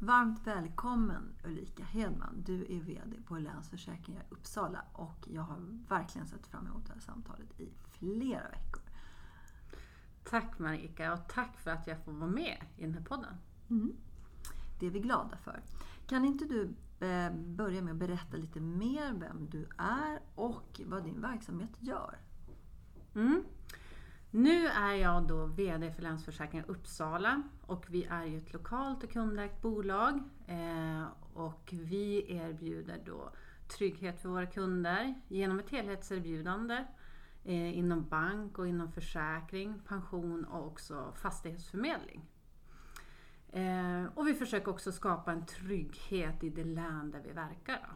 Varmt välkommen Ulrika Hedman. Du är VD på Länsförsäkringar Uppsala och jag har verkligen sett fram emot det här samtalet i flera veckor. Tack Marika och tack för att jag får vara med i den här podden. Mm. Det är vi glada för. Kan inte du eh, börja med att berätta lite mer vem du är och vad din verksamhet gör? Mm. Nu är jag då VD för Länsförsäkringar Uppsala och vi är ju ett lokalt och kundägt bolag eh, och vi erbjuder då trygghet för våra kunder genom ett helhetserbjudande eh, inom bank och inom försäkring, pension och också fastighetsförmedling. Eh, och vi försöker också skapa en trygghet i det län där vi verkar.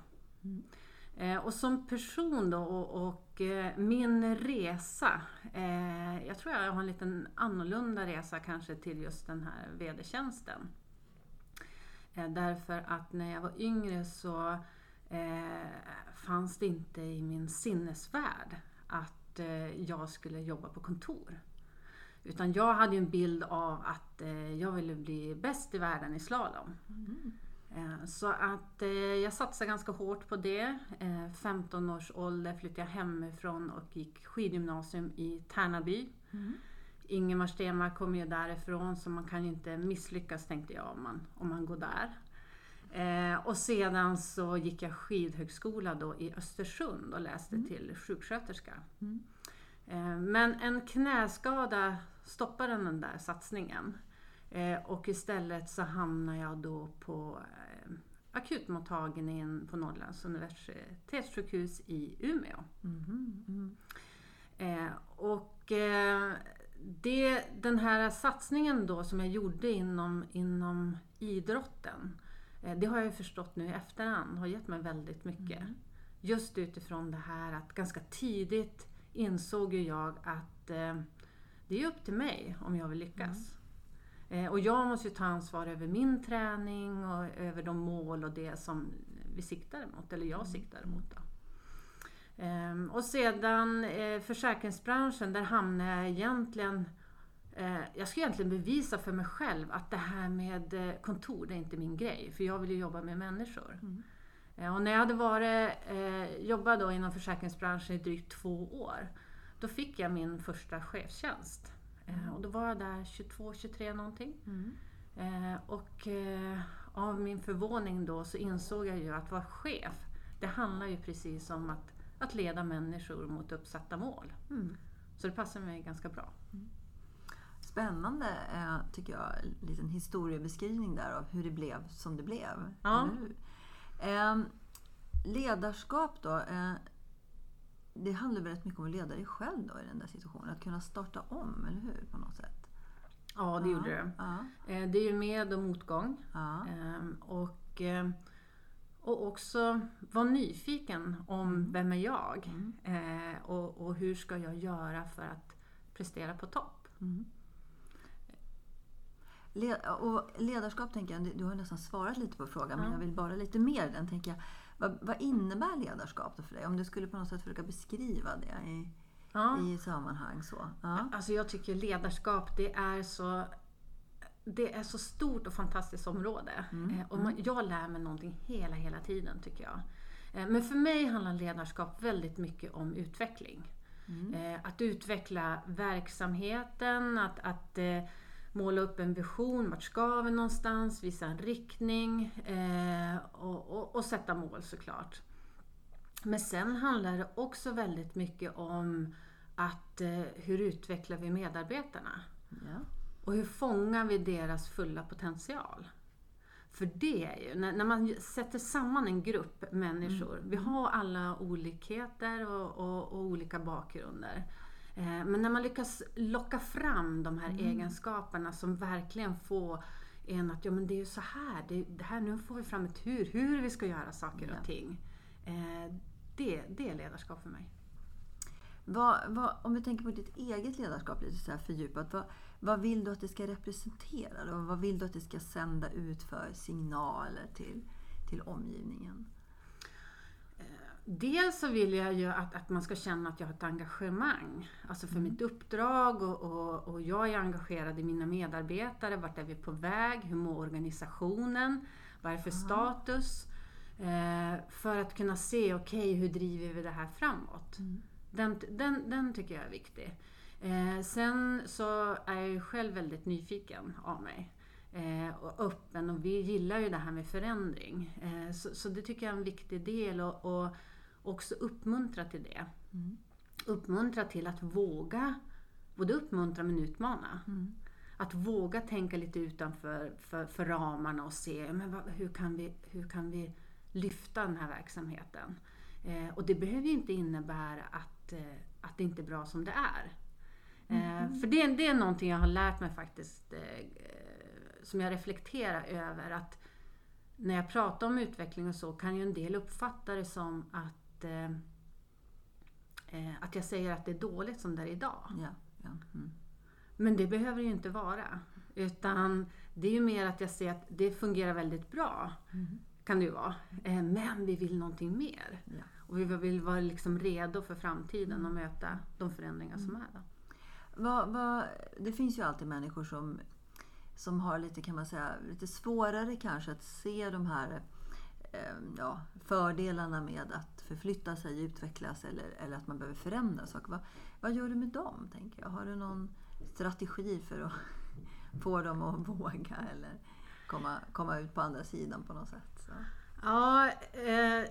Eh, och som person då och, och eh, min resa, eh, jag tror jag har en liten annorlunda resa kanske till just den här VD-tjänsten. Eh, därför att när jag var yngre så fanns det inte i min sinnesvärld att jag skulle jobba på kontor. Utan jag hade en bild av att jag ville bli bäst i världen i slalom. Mm. Eh, så att eh, jag satsade ganska hårt på det. 15 eh, års ålder flyttade jag hemifrån och gick skidgymnasium i Tärnaby. Mm. Ingemar Stenmark kommer ju därifrån så man kan ju inte misslyckas tänkte jag om man, om man går där. och sedan så gick jag skidhögskola då i Östersund och läste mm. till sjuksköterska. Mm. men en knäskada stoppade den där satsningen. Och istället så hamnade jag då på akutmottagningen på Norrlands universitetssjukhus i Umeå. Mm, mm. Eh, och eh, det, den här satsningen då som jag gjorde inom, inom idrotten, eh, det har jag förstått nu i efterhand har gett mig väldigt mycket. Mm. Just utifrån det här att ganska tidigt insåg jag att eh, det är upp till mig om jag vill lyckas. Eh, och jag måste ju ta ansvar över min träning och över de mål och det som vi siktar emot, eller jag mm. siktar emot. Då. Ehm, och sedan eh, försäkringsbranschen, där hamnade jag egentligen eh, jag ska egentligen bevisa för mig själv att det här med kontor, det är inte min grej. För jag vill ju jobba med människor. Mm. Och när jag hade varit, jobbat då inom försäkringsbranschen i drygt två år, då fick jag min första chefstjänst. Mm. Och då var jag där 22, 23 någonting. Mm. Eh, och eh, av min förvåning då så insåg jag ju att vara chef, det handlar ju precis om att, att leda människor mot uppsatta mål. Mm. Så det passar mig ganska bra. Mm. Spännande eh, tycker jag, en liten historiebeskrivning där av hur det blev som det blev. Ja. Eh, ledarskap då. Det handlar väldigt mycket om att leda dig själv då i den där situationen. Att kunna starta om, eller hur? På något sätt. Ja, det ja, gjorde det. Ja. Eh, det är ju med och motgång. Ja. Ehm, och, eh, och också vara nyfiken om mm. vem är jag? Mm. Eh, och, och, hur ska jag göra för att prestera på topp? Mm. och ledarskap, tänker jag, du har nästan svarat lite på frågan, men jag vill bara lite mer den. tänker jag. Vad, vad innebär ledarskap för dig? Om du skulle på något sätt försöka beskriva det i, ja. i sammanhang. Så. Ja. Alltså jag tycker ledarskap det är så det är så stort och fantastiskt område. Mm. Eh, och man, mm. jag lär mig någonting hela, hela tiden tycker jag. Eh, men för mig handlar ledarskap väldigt mycket om utveckling. Mm. Eh, att utveckla verksamheten, att, att måla upp en vision, vart ska vi någonstans, visa en riktning eh, och, och, och, sätta mål såklart. Men sen handlar det också väldigt mycket om att eh, hur utvecklar vi medarbetarna? Ja. Och hur fångar vi deras fulla potential? För det är ju, när, när man sätter samman en grupp människor, vi har alla olikheter och, och, och olika bakgrunder. Eh, men när man lyckas locka fram de här egenskaperna som verkligen får en att, ja men det är ju så här, det, det här, nu får vi fram ett hur, hur vi ska göra saker och Ja. ting. Eh, det, det är ledarskap för mig. Vad, vad, om vi tänker på ditt eget ledarskap lite så här fördjupat. Vad, vad vill du att det ska representera? Då? Vad vill du att det ska sända ut för signaler till, till omgivningen? Dels så vill jag ju att, att man ska känna att jag har ett engagemang. Alltså för mitt uppdrag och, och, och jag är engagerad i mina medarbetare. Vart är vi på väg? Hur mår organisationen? Vad är det för status? Eh, för att kunna se, okej hur driver vi det här framåt? Den, den, den tycker jag är viktig. Eh, sen så är jag ju själv väldigt nyfiken av mig. Eh, och öppen och vi gillar ju det här med förändring. Eh, så, så det tycker jag är en viktig del och, och också uppmuntra till det. Uppmuntra till att våga, både uppmuntra men utmana. Att våga tänka lite utanför för, för ramarna och se men vad, hur, kan vi, hur kan vi lyfta den här verksamheten. Eh, och det behöver ju inte innebära att, eh, att det inte är bra som det är. Eh, för det, det är någonting jag har lärt mig faktiskt, eh, som jag reflekterar över. att När jag pratar om utveckling och så kan ju en del uppfatta det som att, eh, eh, att jag säger att det är dåligt som det är idag. Ja, ja. Mm. Men det behöver det ju inte vara. Utan det är ju mer att jag ser att det fungerar väldigt bra. Kan det ju vara. Eh, Men vi vill någonting mer. Ja. Och vi vill vara liksom redo för framtiden och möta de förändringar som är. Då. Vad, vad, det finns ju alltid människor som, som har lite, kan man säga, lite svårare kanske att se de här ja, fördelarna med att förflytta sig, utvecklas eller, eller att man behöver förändra saker. Vad, vad gör du med dem, tänker jag? Har du någon strategi för att få dem att våga eller komma, komma ut på andra sidan på något sätt? Så. Ja, eh,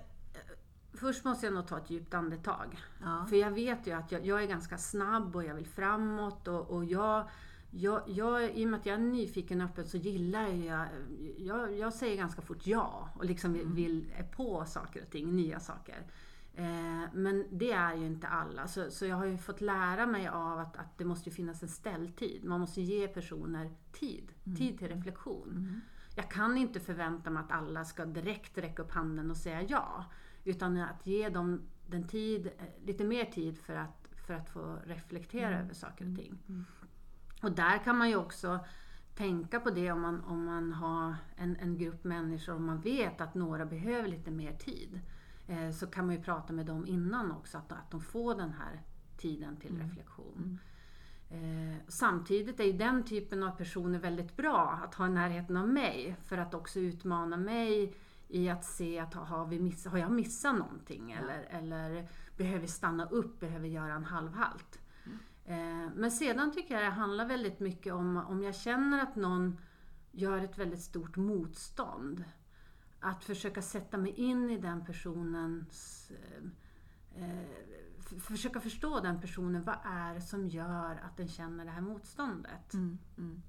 först måste jag nog ta ett djupt andetag. Ja. För jag vet ju att jag, jag är ganska snabb och jag vill framåt. Och, och jag, jag, jag, I och med att jag är nyfiken och öppen så gillar jag, jag... Jag säger ganska fort ja och liksom vill, vill är på saker och ting, nya saker. Eh, men det är ju inte alla. Så, så jag har ju fått lära mig av att, att det måste finnas en ställtid. Man måste ge personer tid. Tid till reflektion. Jag kan inte förvänta mig att alla ska direkt räcka upp handen och säga ja. Utan att ge dem den tid, eh, lite mer tid för att, för att få reflektera över saker och ting. Och där kan man ju också tänka på det om man, om man har en, en grupp människor och man vet att några behöver lite mer tid. Eh, så kan man ju prata med dem innan också, att, att de får den här tiden till reflektion. Eh, samtidigt är ju den typen av personer väldigt bra att ha i närheten av mig för att också utmana mig i att se att har, vi miss, har jag missat någonting eller, eller behöver stanna upp, behöver göra en halvhalt. Eh, men sedan tycker jag det handlar väldigt mycket om om jag känner att någon gör ett väldigt stort motstånd. Att försöka sätta mig in i den personens eh, eh, försöka förstå den personen. Vad är det som gör att den känner det här motståndet? Mm, mm,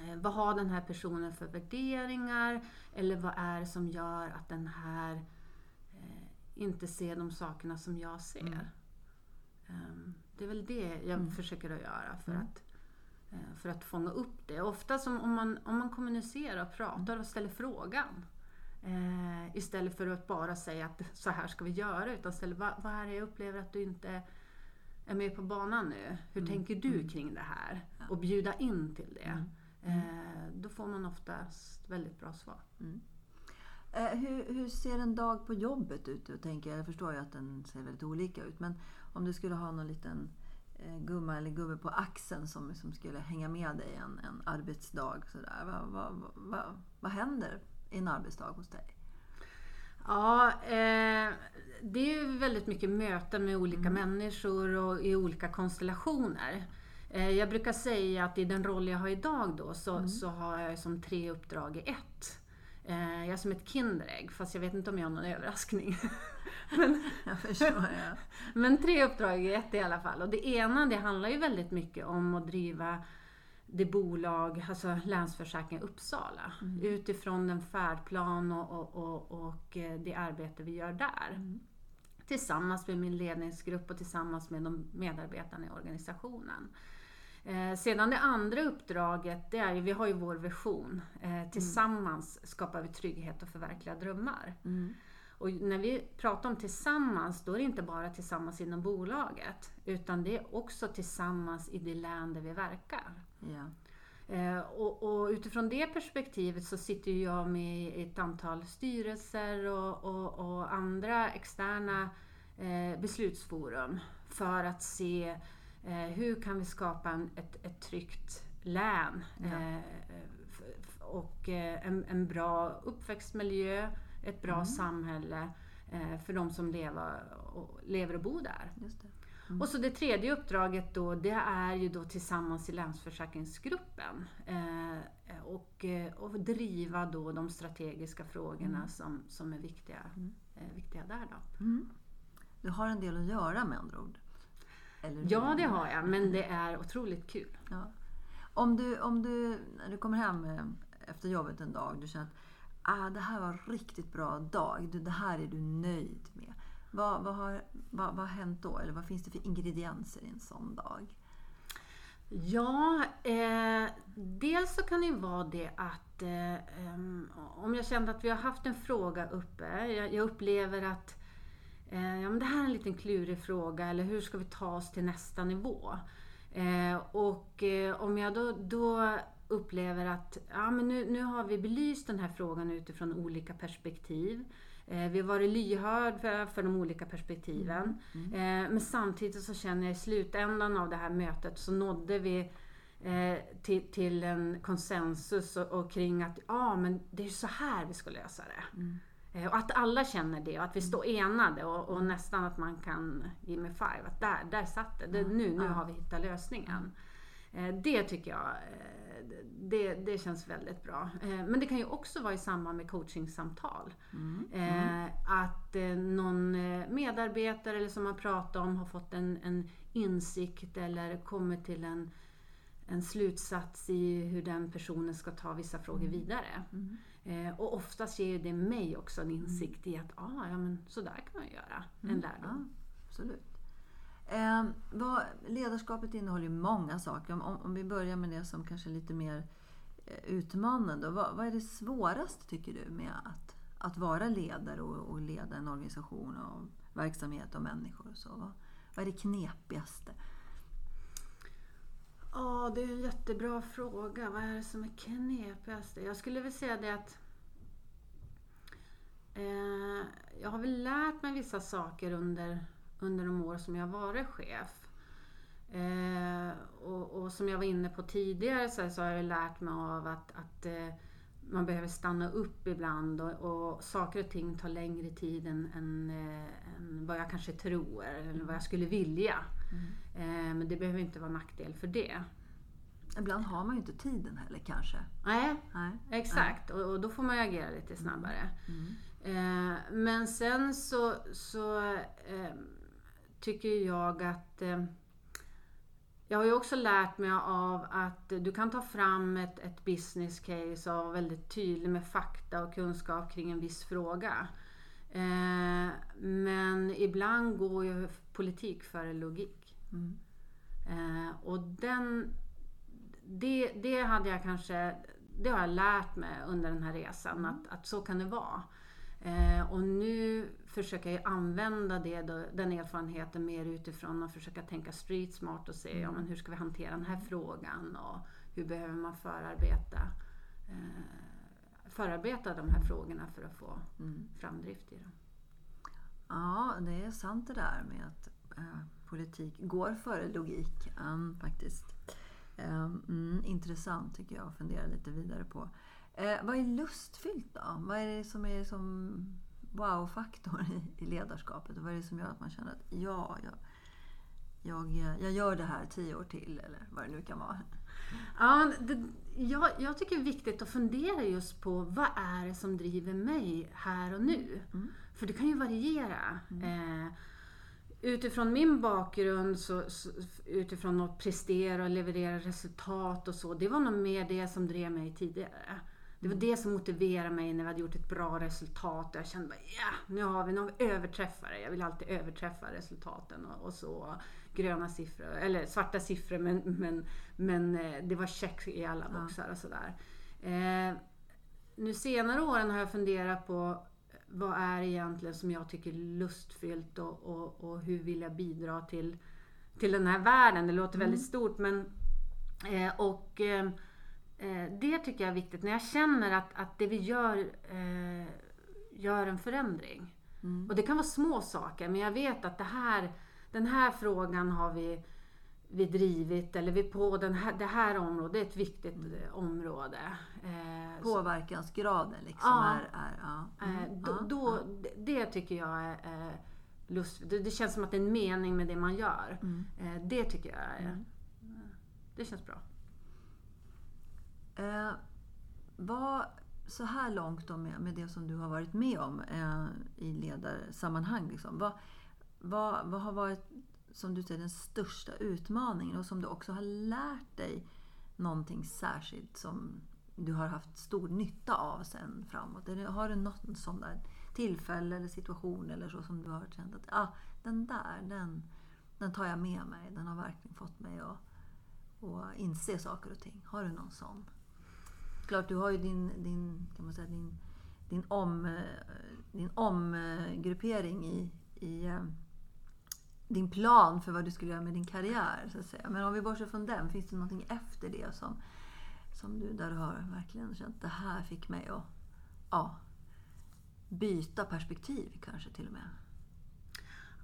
Eh, vad har den här personen för värderingar? Eller vad är det som gör att den här eh, inte ser de sakerna som jag ser? Ehm, det är väl det jag försöker att göra för, att, eh, för att fånga upp det. Ofta som om man, om man kommunicerar och pratar och ställer frågan. Eh, istället för att bara säga att så här ska vi göra. Utan ställa, vad, vad är det jag upplever att du inte är med på banan nu? Hur tänker du kring det här? Och bjuda in till det. Eh, då får man oftast väldigt bra svar. Eh, hur, hur ser en dag på jobbet ut? Jag, tänker, jag förstår ju att den ser väldigt olika ut. Men om du skulle ha någon liten eh, gumma eller gubbe på axeln som, som skulle hänga med dig en, en arbetsdag. Sådär. Vad, vad, vad, vad händer i en arbetsdag hos dig? Ja, eh, det är ju väldigt mycket möten med olika människor och i olika konstellationer. Eh, jag brukar säga att i den roll jag har idag då så, så har jag som tre uppdrag i ett. Eh, jag är som ett Kinderägg, fast jag vet inte om jag har någon överraskning. men, jag förstår, ja. men tre uppdrag i ett i alla fall. Och det ena det handlar ju väldigt mycket om att driva det bolag, alltså Länsförsäkring Uppsala, mm. utifrån den färdplan och, och, och, och, eh, det arbete vi gör där. Mm. Tillsammans med min ledningsgrupp och tillsammans med de medarbetarna i organisationen. Eh, sedan det andra uppdraget, det är ju, vi har ju vår vision. Eh, tillsammans mm. skapar vi trygghet och förverkligar drömmar. Mm. Och när vi pratar om tillsammans, då är det inte bara tillsammans inom bolaget, utan det är också tillsammans i det län där vi verkar. Ja. Eh, och, och, utifrån det perspektivet så sitter jag med i ett antal styrelser och, och, och andra externa eh, beslutsforum för att se hur kan vi skapa en, ett, ett tryggt län ja. Eh, och eh, en, en bra uppväxtmiljö, ett bra mm. samhälle eh, för de som lever och, lever och bor där. Mm. Och så det tredje uppdraget då, det är ju då tillsammans i Länsförsäkringsgruppen eh, och, eh, och driva då de strategiska frågorna mm. som, som är viktiga, mm. eh, viktiga där då. Mm. Du har en del att göra med andra ord? Eller ja, det har jag, men det är otroligt kul. Ja. Om, du, om du, när du kommer hem eh, efter jobbet en dag, du känner att ah, det här var en riktigt bra dag, det här är du nöjd med. Vad, vad, har, vad, vad har hänt då? Eller vad finns det för ingredienser i en sån dag? Ja, eh, dels så kan det ju vara det att eh, om jag kände att vi har haft en fråga uppe, jag, jag upplever att ja, men det här är en liten klurig fråga, eller hur ska vi ta oss till nästa nivå? Eh, och eh, om jag då, då upplever att ja, men nu, nu har vi belyst den här frågan utifrån olika perspektiv. Eh, vi har varit lyhörd för, för de olika perspektiven. Mm. Mm. Men samtidigt så känner jag i slutändan av det här mötet så nådde vi eh, till, till en konsensus och, och kring att ja, men det är så här vi ska lösa det. Mm. Och att alla känner det och att vi står enade och, och, nästan att man kan ge mig five. Att där, där satt det. det nu, nu har vi hittat lösningen. Det tycker jag det, det känns väldigt bra. Eh, men det kan ju också vara i samband med coachingsamtal. Mm. Mm. Att eh, någon medarbetare eller som man pratar om har fått en, en insikt eller kommit till en, en slutsats i hur den personen ska ta vissa frågor mm. vidare. Mm. Och oftast ger det mig också en insikt i att ah, ja, men så där kan man göra. En mm. lärdom. Ja, absolut. Eh, vad, ledarskapet innehåller ju många saker. Om, om, vi börjar med det som kanske är lite mer eh, utmanande. Vad, vad, är det svåraste tycker du med att, att vara ledare och, och, leda en organisation och verksamhet och människor? Och så? Vad, vad är det knepigaste? Ja, det är en jättebra fråga. Vad är det som är knepigast? Jag skulle väl säga det att eh, jag har väl lärt mig vissa saker under under de år som jag varit chef. Eh, och, och, som jag var inne på tidigare så, så har jag lärt mig av att, att eh, man behöver stanna upp ibland och, och, saker och ting tar längre tid än, än, eh, än vad jag kanske tror eller vad jag skulle vilja. Mm. Eh, men det behöver inte vara nackdel för det. Ibland har man ju inte tiden heller kanske. Nej, Nej. exakt. Nej. Och, då får man ju agera lite snabbare. Mm. Eh, men sen så, så eh, tycker jag att eh, jag har ju också lärt mig av att du kan ta fram ett, ett business case och vara väldigt tydlig med fakta och kunskap kring en viss fråga. Eh, men ibland går ju politik före logik. Mm. Eh, och den, det, det hade jag kanske, det har jag lärt mig under den här resan, mm. att, att så kan det vara. Eh, och nu försöker jag använda det, då, den erfarenheten mer utifrån att försöka tänka street smart och se mm. ja, men hur ska vi hantera den här frågan och hur behöver man förarbeta, eh, förarbeta de här frågorna för att få mm. framdrift i dem. Ja, det är sant det där med att eh, politik går före logik um, faktiskt. Um, intressant tycker jag att fundera lite vidare på. Eh, vad är lustfyllt då? Vad är det som är som wow-faktor i, i ledarskapet? Vad är det som gör att man känner att ja, jag, jag, jag gör det här tio år till eller vad det nu kan vara? Ja, det, jag, jag tycker det är viktigt att fundera just på vad är det som driver mig här och nu? Mm. För det kan ju variera. Eh, utifrån min bakgrund, så, så, utifrån att prestera och leverera resultat och så, det var nog mer det som drev mig tidigare. Det var det som motiverade mig när vi hade gjort ett bra resultat. Jag kände bara, ja, nu har vi någon överträffare. Jag vill alltid överträffa resultaten och, och så. Gröna siffror, eller svarta siffror, men, men, men eh, det var check i alla boxar och sådär. Eh, nu senare åren har jag funderat på vad är egentligen som jag tycker är lustfyllt och, och, och hur vill jag bidra till, till den här världen? Det låter väldigt stort men eh, och eh, eh, det tycker jag är viktigt. När jag känner att, att det vi gör eh, gör en förändring. Mm. Och det kan vara små saker men jag vet att det här, den här frågan har vi, vi drivit eller vi på den här, det här området, det är ett viktigt eh, område. Eh, Påverkansgraden liksom Ja. är... är ja. Eh, Mm. då, Ja, då, ja. det- tycker jag är eh, lust, det, det känns som att det är en mening med det man gör. Mm. Eh, det tycker jag är, Mm. det känns bra. Eh, vad, så här långt då med, med det som du har varit med om eh, i ledarsammanhang. Liksom, vad, vad, vad har varit, som du säger, den största utmaningen och som du också har lärt dig någonting särskilt som du har haft stor nytta av sen framåt? Har du något sånt där tillfälle eller situation eller så som du har känt att ah, den där, den, den tar jag med mig. Den har verkligen fått mig att, att inse saker och ting. Har du någon sån? Klart, du har ju din, din, kan man säga, din, din, om, eh, din omgruppering i, i eh, din plan för vad du skulle göra med din karriär. Så att säga. Men om vi bortser från den, finns det någonting efter det som, som du, där du har verkligen känt det här fick mig att ja, byta perspektiv kanske till och med?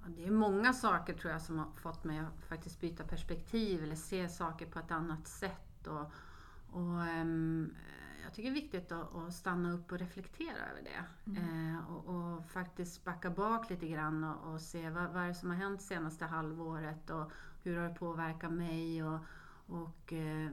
Ja, det är många saker tror jag som har fått mig att faktiskt byta perspektiv eller se saker på ett annat sätt. Och, och, um, jag tycker det är viktigt att, att stanna upp och reflektera över det. Eh, och, och faktiskt backa bak lite grann och, och se vad, vad är det som har hänt senaste halvåret och hur har det påverkat mig och, och eh,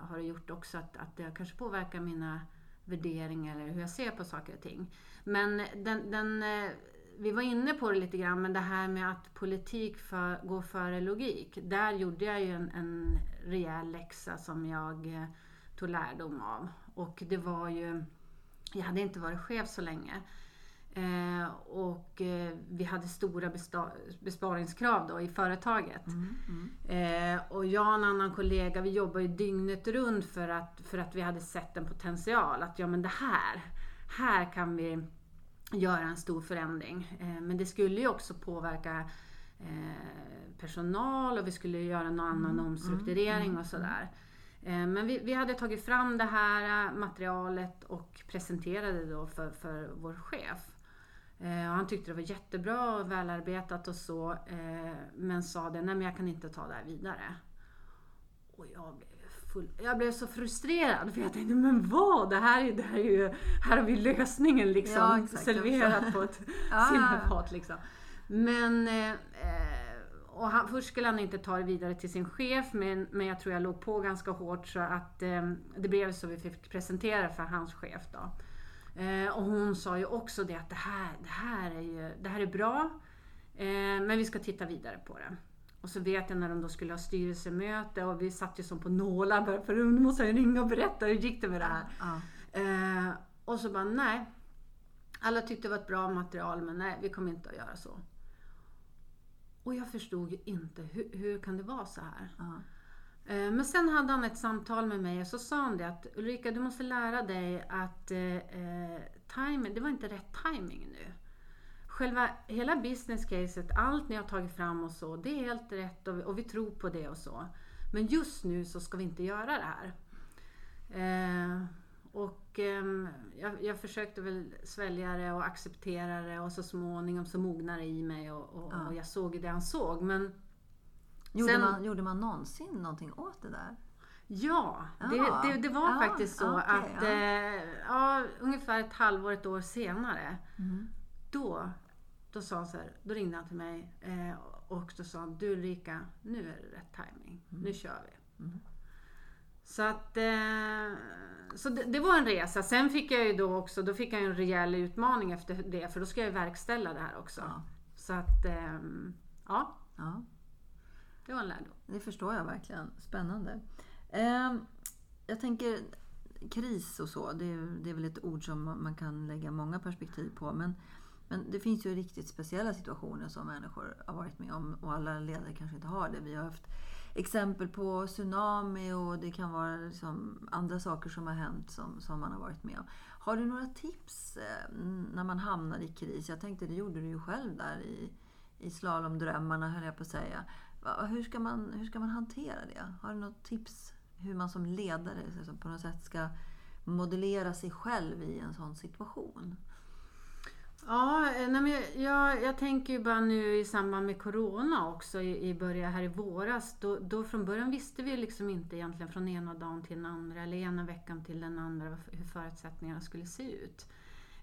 har det gjort också att, att det kanske påverkar mina värderingar eller hur jag ser på saker och ting. Men den, den, eh, vi var inne på det lite grann, men det här med att politik för, går före logik. Där gjorde jag ju en, en rejäl läxa som jag eh, tog lärdom av. Och det var ju, jag hade inte varit chef så länge. Eh, och eh, vi hade stora besparingskrav då i företaget. Eh, och jag och en annan kollega, vi jobbar ju dygnet runt för att, för att vi hade sett en potential. Att ja men det här, här kan vi göra en stor förändring. Eh, men det skulle ju också påverka eh, personal och vi skulle göra någon annan omstrukturering och sådär. Eh, Men vi, vi hade tagit fram det här eh, materialet och presenterade det då för, för vår chef. Eh, och han tyckte det var jättebra och välarbetat och så. Men sa det, nej men jag kan inte ta det här vidare. Och jag blev, full, jag blev så frustrerad för jag tänkte, men vad? Det här, är- det här, är ju, här har vi lösningen liksom. Ja, exakt, serverat på ett Ja. silverfat liksom. Men eh, och han, först skulle han inte ta det vidare till sin chef men, men jag tror jag låg på ganska hårt så att eh, det blev så vi fick presentera för hans chef då. Eh, och hon sa ju också det att det här, det här, är, ju, det här är bra eh, men vi ska titta vidare på det. Och så vet jag när de då skulle ha styrelsemöte och vi satt ju som på nålar för nu måste jag ringa och berätta hur gick det med det här. Ja. Eh, och så bara nej. Alla tyckte det var ett bra material men nej, vi kommer inte att göra så. Och jag förstod ju inte, hur, hur kan det vara så här? Eh, Men sen hade han ett samtal med mig och så sa han det att Ulrika du måste lära dig att eh, eh, timing, det var inte rätt timing nu. Själva hela business caset, allt ni har tagit fram och så, det är helt rätt och vi, och vi tror på det och så. Men just nu så ska vi inte göra det här. Eh, och ehm, jag, jag försökte väl svälja det och acceptera det och så småningom så mognade det i mig och, och, Ja. och jag såg det han såg. Men Gjorde, Sen- man, gjorde man någonsin någonting åt det där? Ja, det, Ja. det, det var Ja, faktiskt så okej, att ja. eh, ungefär ett halvår, ett år senare, Mm. då, då sa han så här, då ringde han till mig eh, och då sa han, du Ulrika, nu är det rätt timing. Nu kör vi. Mm. Så att eh, så det, det, var en resa. Sen fick jag ju då också, då fick jag en rejäl utmaning efter det för då ska jag verkställa det här också. Ja. Så att, eh, ja. ja. Det var en lärdom. Det förstår jag verkligen. Spännande. Eh, jag tänker kris och så, det, det, är väl ett ord som man kan lägga många perspektiv på. Men, men det finns ju riktigt speciella situationer som människor har varit med om och alla ledare kanske inte har det. Vi har haft exempel på tsunami och det kan vara liksom andra saker som har hänt som, som man har varit med om. Har du några tips eh, när man hamnar i kris? Jag tänkte, det gjorde du ju själv där i, i slalomdrömmarna höll jag på att säga. Hur ska, man, hur ska man hantera det? Har du något tips hur man som ledare liksom, på något sätt ska modellera sig själv i en sån situation? Ja, nej men jag, jag tänker ju bara nu i samband med Corona också i, i början här i våras. Då, då från början visste vi liksom inte egentligen från ena dagen till den andra eller ena veckan till den andra hur förutsättningarna skulle se ut.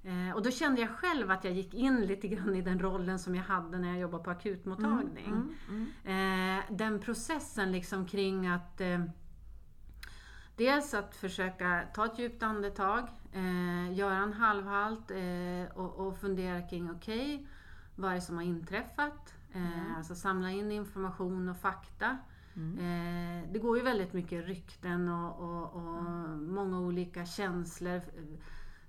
Eh, och då kände jag själv att jag gick in lite grann i den rollen som jag hade när jag jobbade på akutmottagning. Mm, mm, mm. Eh, den processen liksom kring att eh, Dels att försöka ta ett djupt andetag, eh, göra en halvhalt eh, och, och, fundera kring okej, okay, vad är det som har inträffat? Eh, mm. Alltså samla in information och fakta. Mm. Eh, det går ju väldigt mycket rykten och, och, och mm. många olika känslor,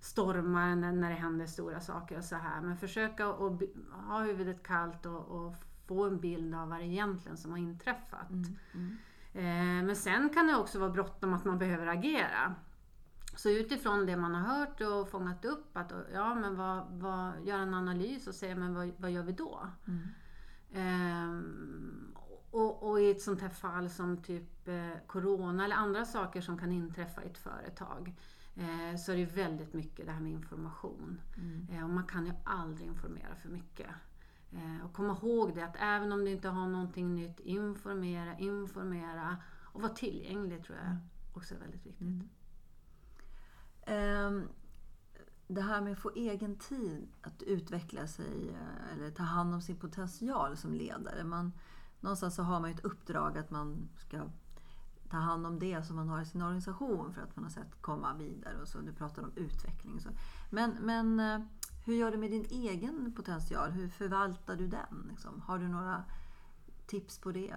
stormar när, när det händer stora saker och så här. Men försöka att ha huvudet kallt och, och, få en bild av vad det egentligen som har inträffat. Mm. Eh, men sen kan det också vara bråttom att man behöver agera. Så utifrån det man har hört och fångat upp, att ja, men vad, vad, gör en analys och säga men vad, vad gör vi då? Mm. Ehm, och, och, i ett sånt här fall som typ eh, Corona eller andra saker som kan inträffa i ett företag eh, så är det väldigt mycket det här med information. Mm. Eh, och man kan ju aldrig informera för mycket. Eh, och komma ihåg det att även om du inte har någonting nytt, informera, informera och vara tillgänglig tror jag mm. också är väldigt viktigt. Mm. Um, det här med att få egen tid att utveckla sig eh, eller ta hand om sin potential som ledare. Man, någonstans så har man ett uppdrag att man ska ta hand om det som man har i sin organisation för att på något sätt komma vidare. Och så. Du pratar om utveckling. Och så. Men, men eh, hur gör du med din egen potential? Hur förvaltar du den? Liksom? Har du några tips på det?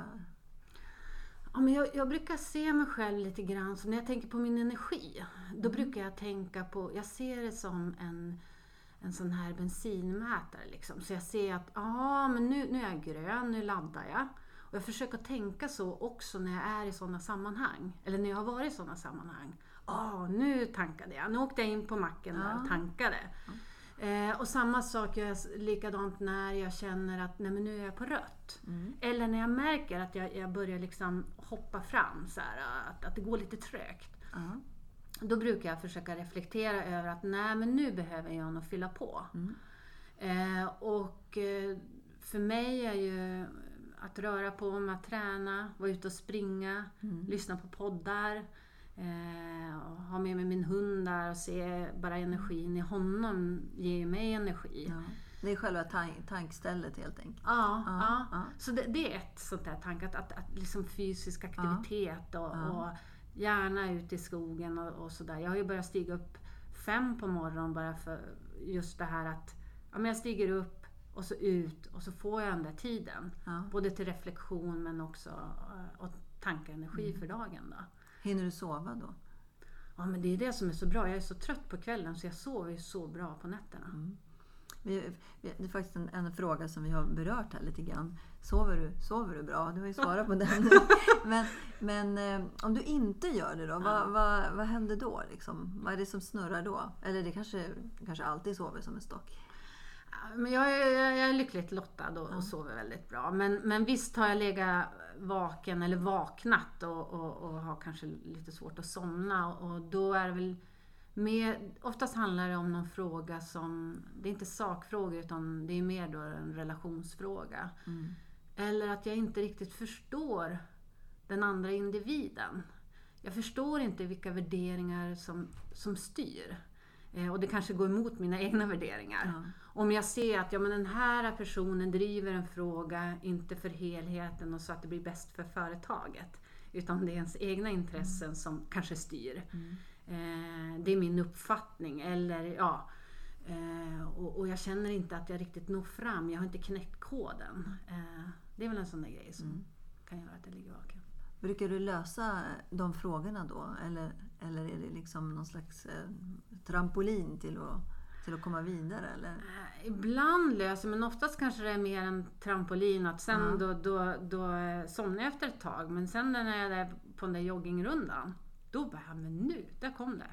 Ja, men jag, jag, brukar se mig själv lite grann som när jag tänker på min energi. Då mm. brukar jag tänka på, jag ser det som en, en sån här bensinmätare. Liksom. Så jag ser att ah, men nu, nu är jag grön, nu laddar jag. Och jag försöker tänka så också när jag är i sådana sammanhang. Eller när jag har varit i sådana sammanhang. Ah, nu tankade jag, nu åkte jag in på macken ja. och tankade. Mm. Eh, och samma sak gör jag likadant när jag känner att nej, men nu är jag på rött. Mm. Eller när jag märker att jag, jag börjar liksom hoppa fram, så här, att, att det går lite trögt. Mm. Då brukar jag försöka reflektera över att nej men nu behöver jag nog fylla på. Mm. Eh, och eh, för mig är ju att röra på mig, att träna, vara ute och springa, mm. lyssna på poddar. Eh, ha med mig min hund där och se bara energin i honom ger mig energi. Ja. Det är själva tank tankstället helt enkelt? Ja, ja. ja. så det, det, är ett sånt där tanke, att, att, att liksom fysisk aktivitet och, och, gärna ut i skogen och, och sådär. Jag har ju börjat stiga upp fem på morgonen bara för just det här att ja, men jag stiger upp och så ut och så får jag den där tiden. Både till reflektion men också eh, och tankenergi mm. för dagen. Då. Hinner du sova då? Ja, men det är det som är så bra. Jag är så trött på kvällen så jag sover så bra på nätterna. Mm. Det är faktiskt en, en, fråga som vi har berört här lite grann. Sover du, sover du bra? Du har ju svarat på den. men men eh, om du inte gör det då, vad, vad, vad händer då? Liksom? Vad är det som snurrar då? Eller det kanske, kanske alltid sover som en stock? Men jag, är, jag är lyckligt lottad och, och sover väldigt bra. Men, men visst har jag legat vaken eller vaknat och, och, och har kanske lite svårt att somna. Och då är det väl mer, oftast handlar det om någon fråga som, det är inte sakfrågor utan det är mer då en relationsfråga. Mm. Eller att jag inte riktigt förstår den andra individen. Jag förstår inte vilka värderingar som, som styr. Eh, och det kanske går emot mina egna värderingar. Ja. Om jag ser att ja, men den här personen driver en fråga, inte för helheten och så att det blir bäst för företaget. Utan det är ens egna intressen Mm. som kanske styr. Eh, det är min uppfattning. Eller ja, eh, och, och jag känner inte att jag riktigt når fram. Jag har inte knäckt koden. Eh, det är väl en sån där grej som Mm. kan göra att jag ligger vaken. Brukar du lösa de frågorna då? Eller, eller är det liksom någon slags eh, trampolin till att, till att komma vidare? Eller? Eh, Ibland löser men oftast kanske det är mer en trampolin. Att sen Ja. då, då, då eh, somnar jag efter ett tag. Men sen när jag är på den där joggingrundan. Då bara, men nu, där kom det.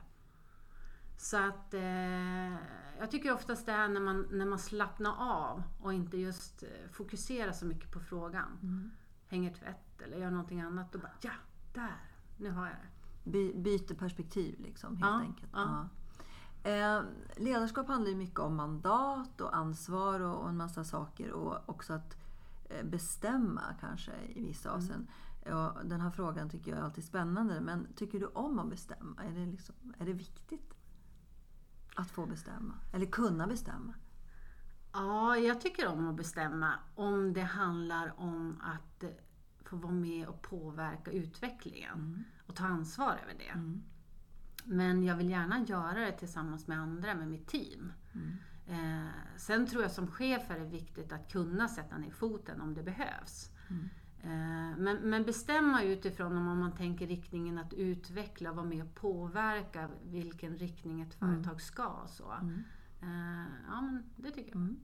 Så att eh, jag tycker oftast det är när man, när man slappnar av och inte just fokuserar så mycket på frågan. Mm. Hänger tvätt eller gör någonting annat. Då bara, ja, där, nu har jag det. By, byter perspektiv liksom, helt Ja, enkelt. ja. Eh, ledarskap handlar ju mycket om mandat och ansvar och, och en massa saker. Och också att eh, bestämma kanske i vissa Mm. avseenden. Och den här frågan tycker jag är alltid spännande. Men tycker du om att bestämma? Är det, liksom, är det viktigt att få bestämma? Eller kunna bestämma? Ja, jag tycker om att bestämma om det handlar om att få vara med och påverka utvecklingen och ta ansvar över det. Mm. Men jag vill gärna göra det tillsammans med andra, med mitt team. Mm. Eh, sen tror jag som chef är det viktigt att kunna sätta ner foten om det behövs. Mm. Eh, men, men bestämma utifrån om man tänker riktningen att utveckla vara med och påverka vilken riktning ett företag ska. Så. Mm. Eh, ja, men det tycker jag. Mm.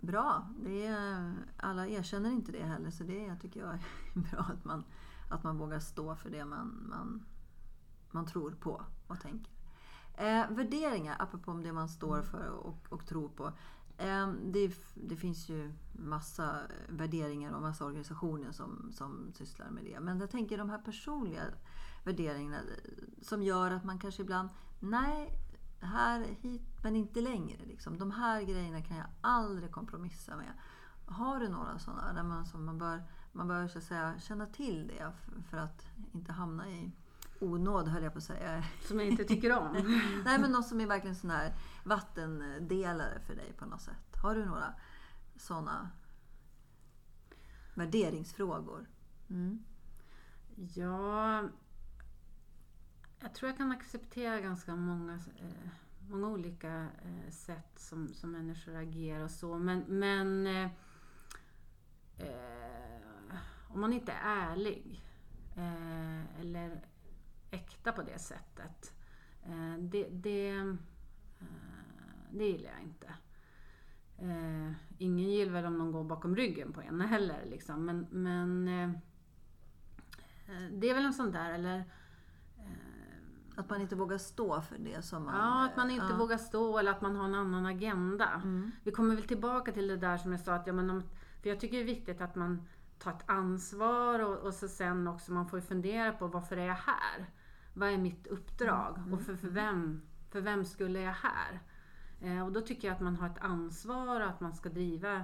Bra. Det är, alla erkänner inte det heller så det tycker jag är bra att man, att man vågar stå för det man, man, man tror på och tänker. Eh, värderingar, apropå om det man står för och, och tror på. Eh, det, det finns ju massa värderingar och massa organisationer som, som sysslar med det. Men jag tänker de här personliga värderingarna som gör att man kanske ibland, nej, här, hit, men inte längre. Liksom. De här grejerna kan jag aldrig kompromissa med. Har du några sådana där man, som man bör, man bör så säga, känna till det för, för att inte hamna i onåd höll jag på att säga. Som jag inte tycker om. Nej men något som är verkligen sån här vattendelare för dig på något sätt. Har du några sådana värderingsfrågor? Mm. Ja, jag tror jag kan acceptera ganska många, eh, många olika eh, sätt som, som människor agerar och så. Men, men eh, eh, om man inte är ärlig eh, eller äkta på det sättet. Eh, det, det, eh, det gillar jag inte. Eh, ingen gillar väl om någon går bakom ryggen på en heller. Liksom. Men, men eh, eh det är väl en sån där, eller att man inte vågar stå för det som man... Ja, att man inte ja. vågar stå eller att man har en annan agenda. Mm. Vi kommer väl tillbaka till det där som jag sa, att ja, men om, för jag tycker det är viktigt att man tar ett ansvar och, och så sen också man får fundera på varför är jag här? Vad är mitt uppdrag? Mm, Och för, för, vem, för vem skulle jag här? Eh, och då tycker jag att man har ett ansvar och att man ska driva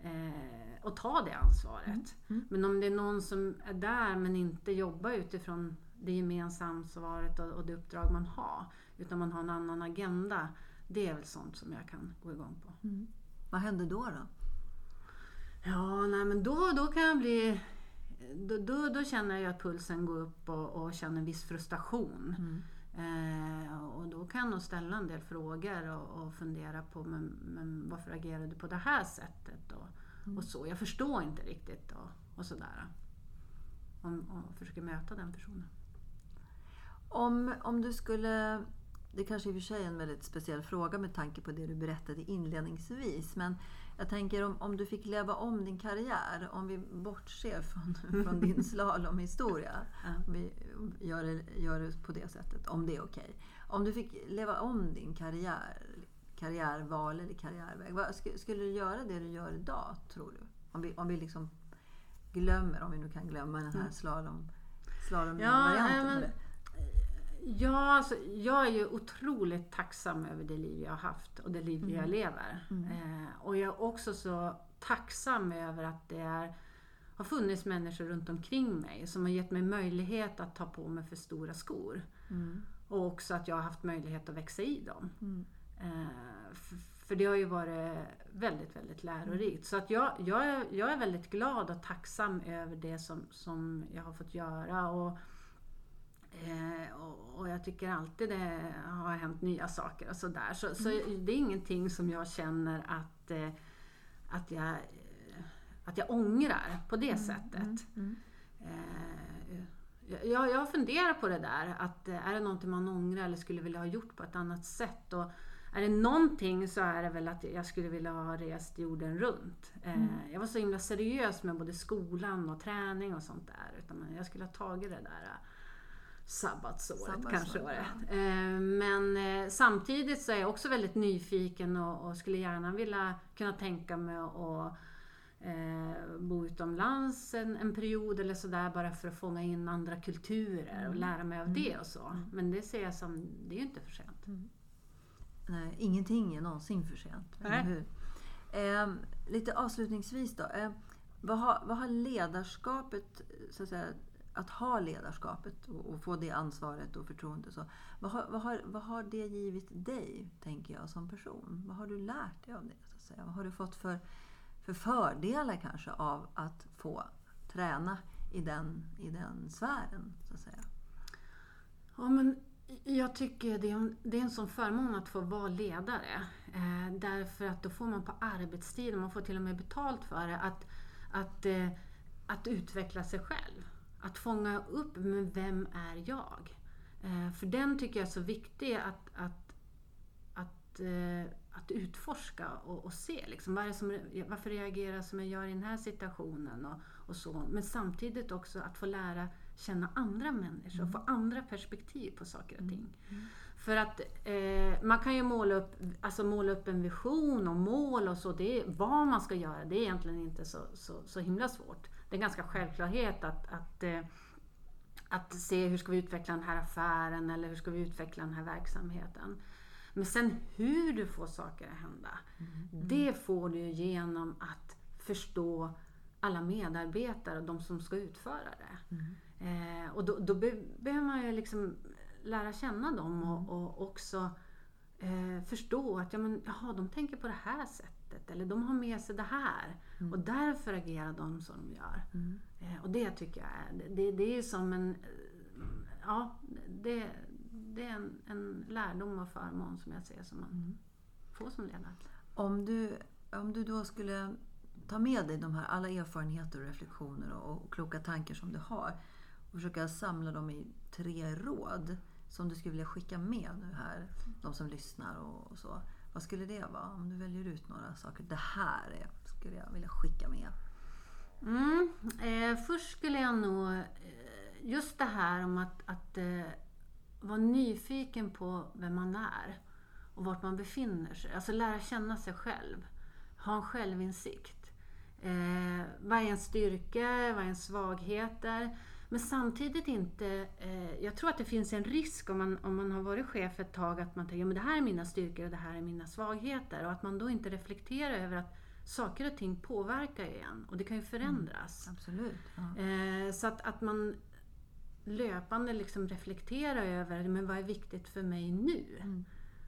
eh, och ta det ansvaret. Mm. Men om det är någon som är där men inte jobbar utifrån det gemensamma ansvaret och, och det uppdrag man har. Utan man har en annan agenda. Det är väl sånt som jag kan gå igång på. Mm. Vad händer då? då? Ja, nej men då, då kan jag bli... Då, då, då känner jag att pulsen går upp och, och känner en viss frustration. Mm. Eh, och då kan jag ställa en del frågor och, och fundera på men, men varför agerar du på det här sättet? Och, Mm. och så. Jag förstår inte riktigt och, och sådär. Och, och försöker möta den personen. Om, om du skulle... Det kanske i och för sig är en väldigt speciell fråga med tanke på det du berättade inledningsvis. Men jag tänker om, om du fick leva om din karriär, om vi bortser från, från din slalomhistoria. Ja. Om vi gör det, gör det på det sättet, om det är okej. Om du fick leva om din karriär, karriärval eller karriärväg. Vad, sk- skulle du göra det du gör idag, tror du? Om vi, om vi liksom glömmer, om vi nu kan glömma den här Mm. slalom, Ja, slalomvarianten. det. Ja, alltså, jag är ju otroligt tacksam över det liv jag har haft och det liv jag Mm. lever. Mm. Eh, och jag är också så tacksam över att det är, har funnits människor runt omkring mig som har gett mig möjlighet att ta på mig för stora skor. Mm. Och också att jag har haft möjlighet att växa i dem. Mm. Eh, för det har ju varit väldigt, väldigt lärorikt. Så att jag, jag, är, jag är väldigt glad och tacksam över det som, som jag har fått göra. Och, eh, och, och, jag tycker alltid det har hänt nya saker och sådär. Så, så mm. det är ingenting som jag känner att, eh, att, jag, att jag ångrar på det mm. sättet. Mm. mm. Eh, jag, jag funderar på det där, att är det någonting man ångrar eller skulle vilja ha gjort på ett annat sätt? Och, är det någonting så är det väl att jag skulle vilja ha rest jorden runt. Eh, mm. Jag var så himla seriös med både skolan och träning och sånt där. Utan jag skulle ha tagit det där eh, sabbatsåret, sabbatsåret kanske var det. Ja. Eh, men samtidigt så är jag också väldigt nyfiken och, och skulle gärna vilja kunna tänka mig att eh, bo utomlands en, en period eller sådär bara för att fånga in andra kulturer och mm. lära mig av mm. det och så. Mm. Men det ser jag som, det är ju inte för sent. Mm. Nej, ingenting är någonsin för sent. Eh, lite avslutningsvis då. Eh, vad, har, vad har ledarskapet, så att, säga, att ha ledarskapet och, och, få det ansvaret och förtroendet. Så, vad, har, vad, har, vad har det givit dig, tänker jag, som person? Vad har du lärt dig av det? Så att säga? Vad har du fått för, för fördelar kanske av att få träna i den, i den sfären? Så att säga? Ja, men jag tycker det är, en, det är en sån förmån att få vara ledare. Eh, därför att då får man på arbetstid, man får till och med betalt för det, att, att, eh, att utveckla sig själv. Att fånga upp, men vem är jag? Eh, för den tycker jag är så viktig att, att, att, eh, att utforska och, och se. Liksom, vad som, varför reagerar jag som jag gör i den här situationen? Och, och så. Men samtidigt också att få lära känna andra människor och få mm. andra perspektiv på saker och ting. Mm. För att eh, man kan ju måla upp, alltså måla upp en vision och mål och så, det är, vad man ska göra, det är egentligen inte så, så, så himla svårt. Det är en ganska självklarhet att, att, eh, att se hur ska vi utveckla den här affären eller hur ska vi utveckla den här verksamheten. Men sen hur du får saker att hända, mm. det får du genom att förstå alla medarbetare och de som ska utföra det. Mm. Eh, och då, då be, behöver man ju liksom lära känna dem och, mm. och också eh, förstå att ja, men, jaha, de tänker på det här sättet eller de har med sig det här mm. och därför agerar de som de gör. Mm. Eh, och det tycker jag är, det, det är som en, ja, det, det är en, en lärdom och förmån som jag ser som man mm. får som ledare. Om du, om du då skulle ta med dig de här alla erfarenheter och reflektioner och, och kloka tankar som du har och försöka samla dem i tre råd som du skulle vilja skicka med nu här, de som lyssnar och, och så. Vad skulle det vara? Om du väljer ut några saker. Det här är, skulle jag vilja skicka med. Mm, eh, först skulle jag nog, eh, just det här om att, att eh, vara nyfiken på vem man är och vart man befinner sig. Alltså lära känna sig själv. Ha en självinsikt. Eh, vad är ens styrka? Vad är ens svagheter? Men samtidigt inte, eh, jag tror att det finns en risk om man, om man har varit chef ett tag att man tänker att det här är mina styrkor och det här är mina svagheter och att man då inte reflekterar över att saker och ting påverkar ju en och det kan ju mm, förändras. Mm, absolut. Ja. Eh, så att, att man löpande liksom reflekterar över men vad är viktigt för mig nu. Mm.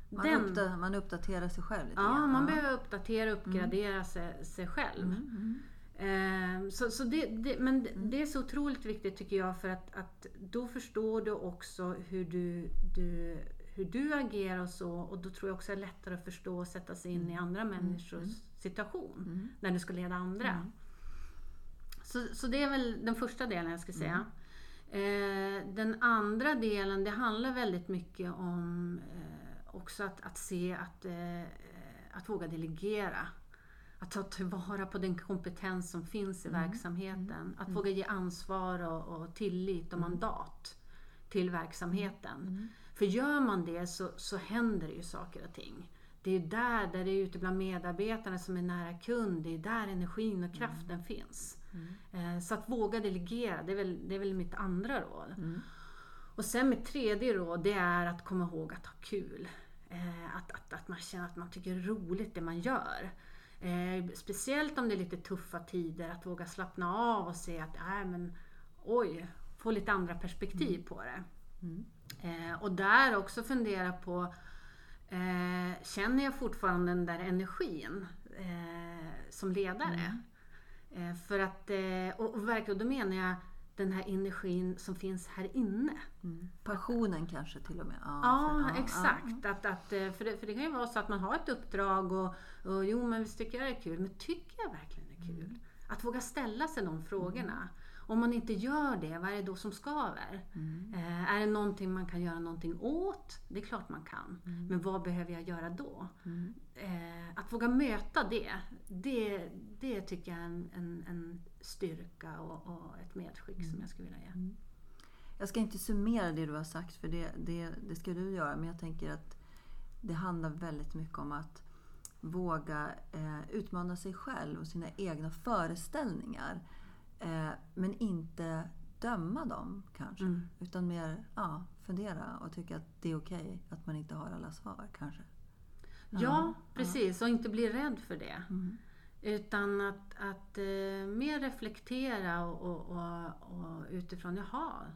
Man, Den, uppdaterar, man uppdaterar sig själv lite Ja, grann. man ja. behöver uppdatera och uppgradera mm. sig, sig själv. Mm, mm. Ehm, så, så det, det, men mm. det är så otroligt viktigt tycker jag för att, att då förstår du också hur du, du, hur du agerar och så och då tror jag också det är lättare att förstå och sätta sig in i mm. andra människors mm. situation mm. när du ska leda andra. Mm. Så, så det är väl den första delen jag ska säga. Eh, den andra delen det handlar väldigt mycket om eh, också att, att se att, eh, att våga delegera att ta tillvara på den kompetens som finns i mm. verksamheten. Mm. Att våga ge ansvar och, och tillit och mm. mandat till verksamheten. Mm. För gör man det så, så händer ju saker och ting. Det är där, där det är ute bland medarbetarna som är nära kund, det är där energin och kraften mm. finns. Mm. Eh, så att våga delegera, det är väl, det är väl mitt andra råd. Och sen mitt tredje råd, det är att komma ihåg att ha kul. Eh, att, att, att man känner att man tycker det är roligt det man gör. Eh, speciellt om det är lite tuffa tider, att våga slappna av och se att, äh, men, oj, få lite andra perspektiv mm. på det. Eh, och där också fundera på eh, känner jag fortfarande den där energin eh, som ledare. Mm. Eh, för att, eh, och, och verkligen, då menar jag den här energin som finns här inne. Mm. Passionen kanske till och med? Ja, ja för, exakt. Ja. Att, att, eh, för, det, för det kan ju vara så att man har ett uppdrag och, och jo men visst tycker jag det är kul, men tycker jag verkligen det är kul? Mm. Att våga ställa sig de frågorna. Om man inte gör det, vad är det då som skaver? Mm. Eh, är det någonting man kan göra någonting åt? Det är klart man kan. Mm. Men vad behöver jag göra då? Mm. Eh, att våga möta det, det, det tycker jag är en, en, en styrka och, och, ett medskick som mm. jag skulle vilja ge. Mm. Jag ska inte summera det du har sagt, för det, det, det ska du göra. Men jag tänker att det handlar väldigt mycket om att våga eh, utmana sig själv och sina egna föreställningar. Eh, men inte döma dem kanske. Mm. Utan mer ja, fundera och tycka att det är okej okay, att man inte har alla svar kanske. Ja, ja precis. Och inte bli rädd för det. Mm. Utan att, att eh, mer reflektera och, och, och, och, utifrån, jaha,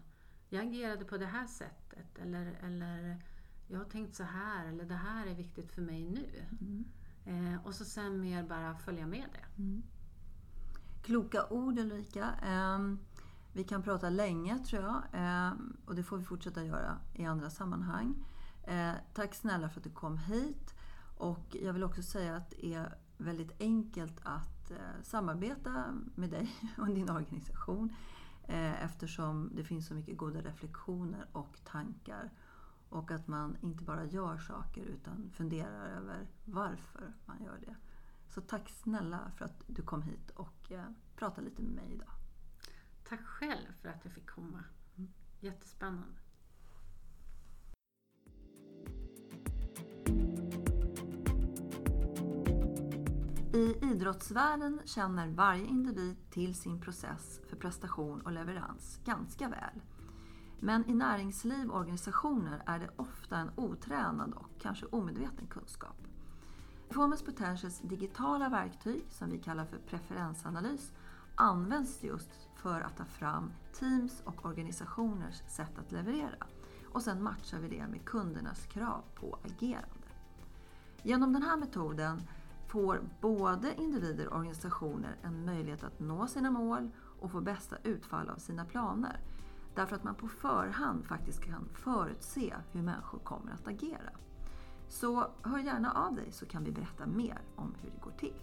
jag agerade på det här sättet. Eller, eller jag har tänkt så här. Eller det här är viktigt för mig nu. Mm. Eh, och så sen mer bara följa med det. Mm. Kloka ord Ulrika. Ehm, vi kan prata länge tror jag. Ehm, och det får vi fortsätta göra i andra sammanhang. Ehm, tack snälla för att du kom hit. Och jag vill också säga att det är väldigt enkelt att eh, samarbeta med dig och din organisation. Eh, eftersom det finns så mycket goda reflektioner och tankar. Och att man inte bara gör saker utan funderar över varför man gör det. Så tack snälla för att du kom hit och eh, pratade lite med mig idag. Tack själv för att jag fick komma. Mm. Jättespännande. I idrottsvärlden känner varje individ till sin process för prestation och leverans ganska väl. Men i näringsliv och organisationer är det ofta en otränad och kanske omedveten kunskap. Performance Potentials digitala verktyg, som vi kallar för preferensanalys, används just för att ta fram teams och organisationers sätt att leverera. Och sen matchar vi det med kundernas krav på agerande. Genom den här metoden får både individer och organisationer en möjlighet att nå sina mål och få bästa utfall av sina planer. Därför att man på förhand faktiskt kan förutse hur människor kommer att agera. Så hör gärna av dig så kan vi berätta mer om hur det går till.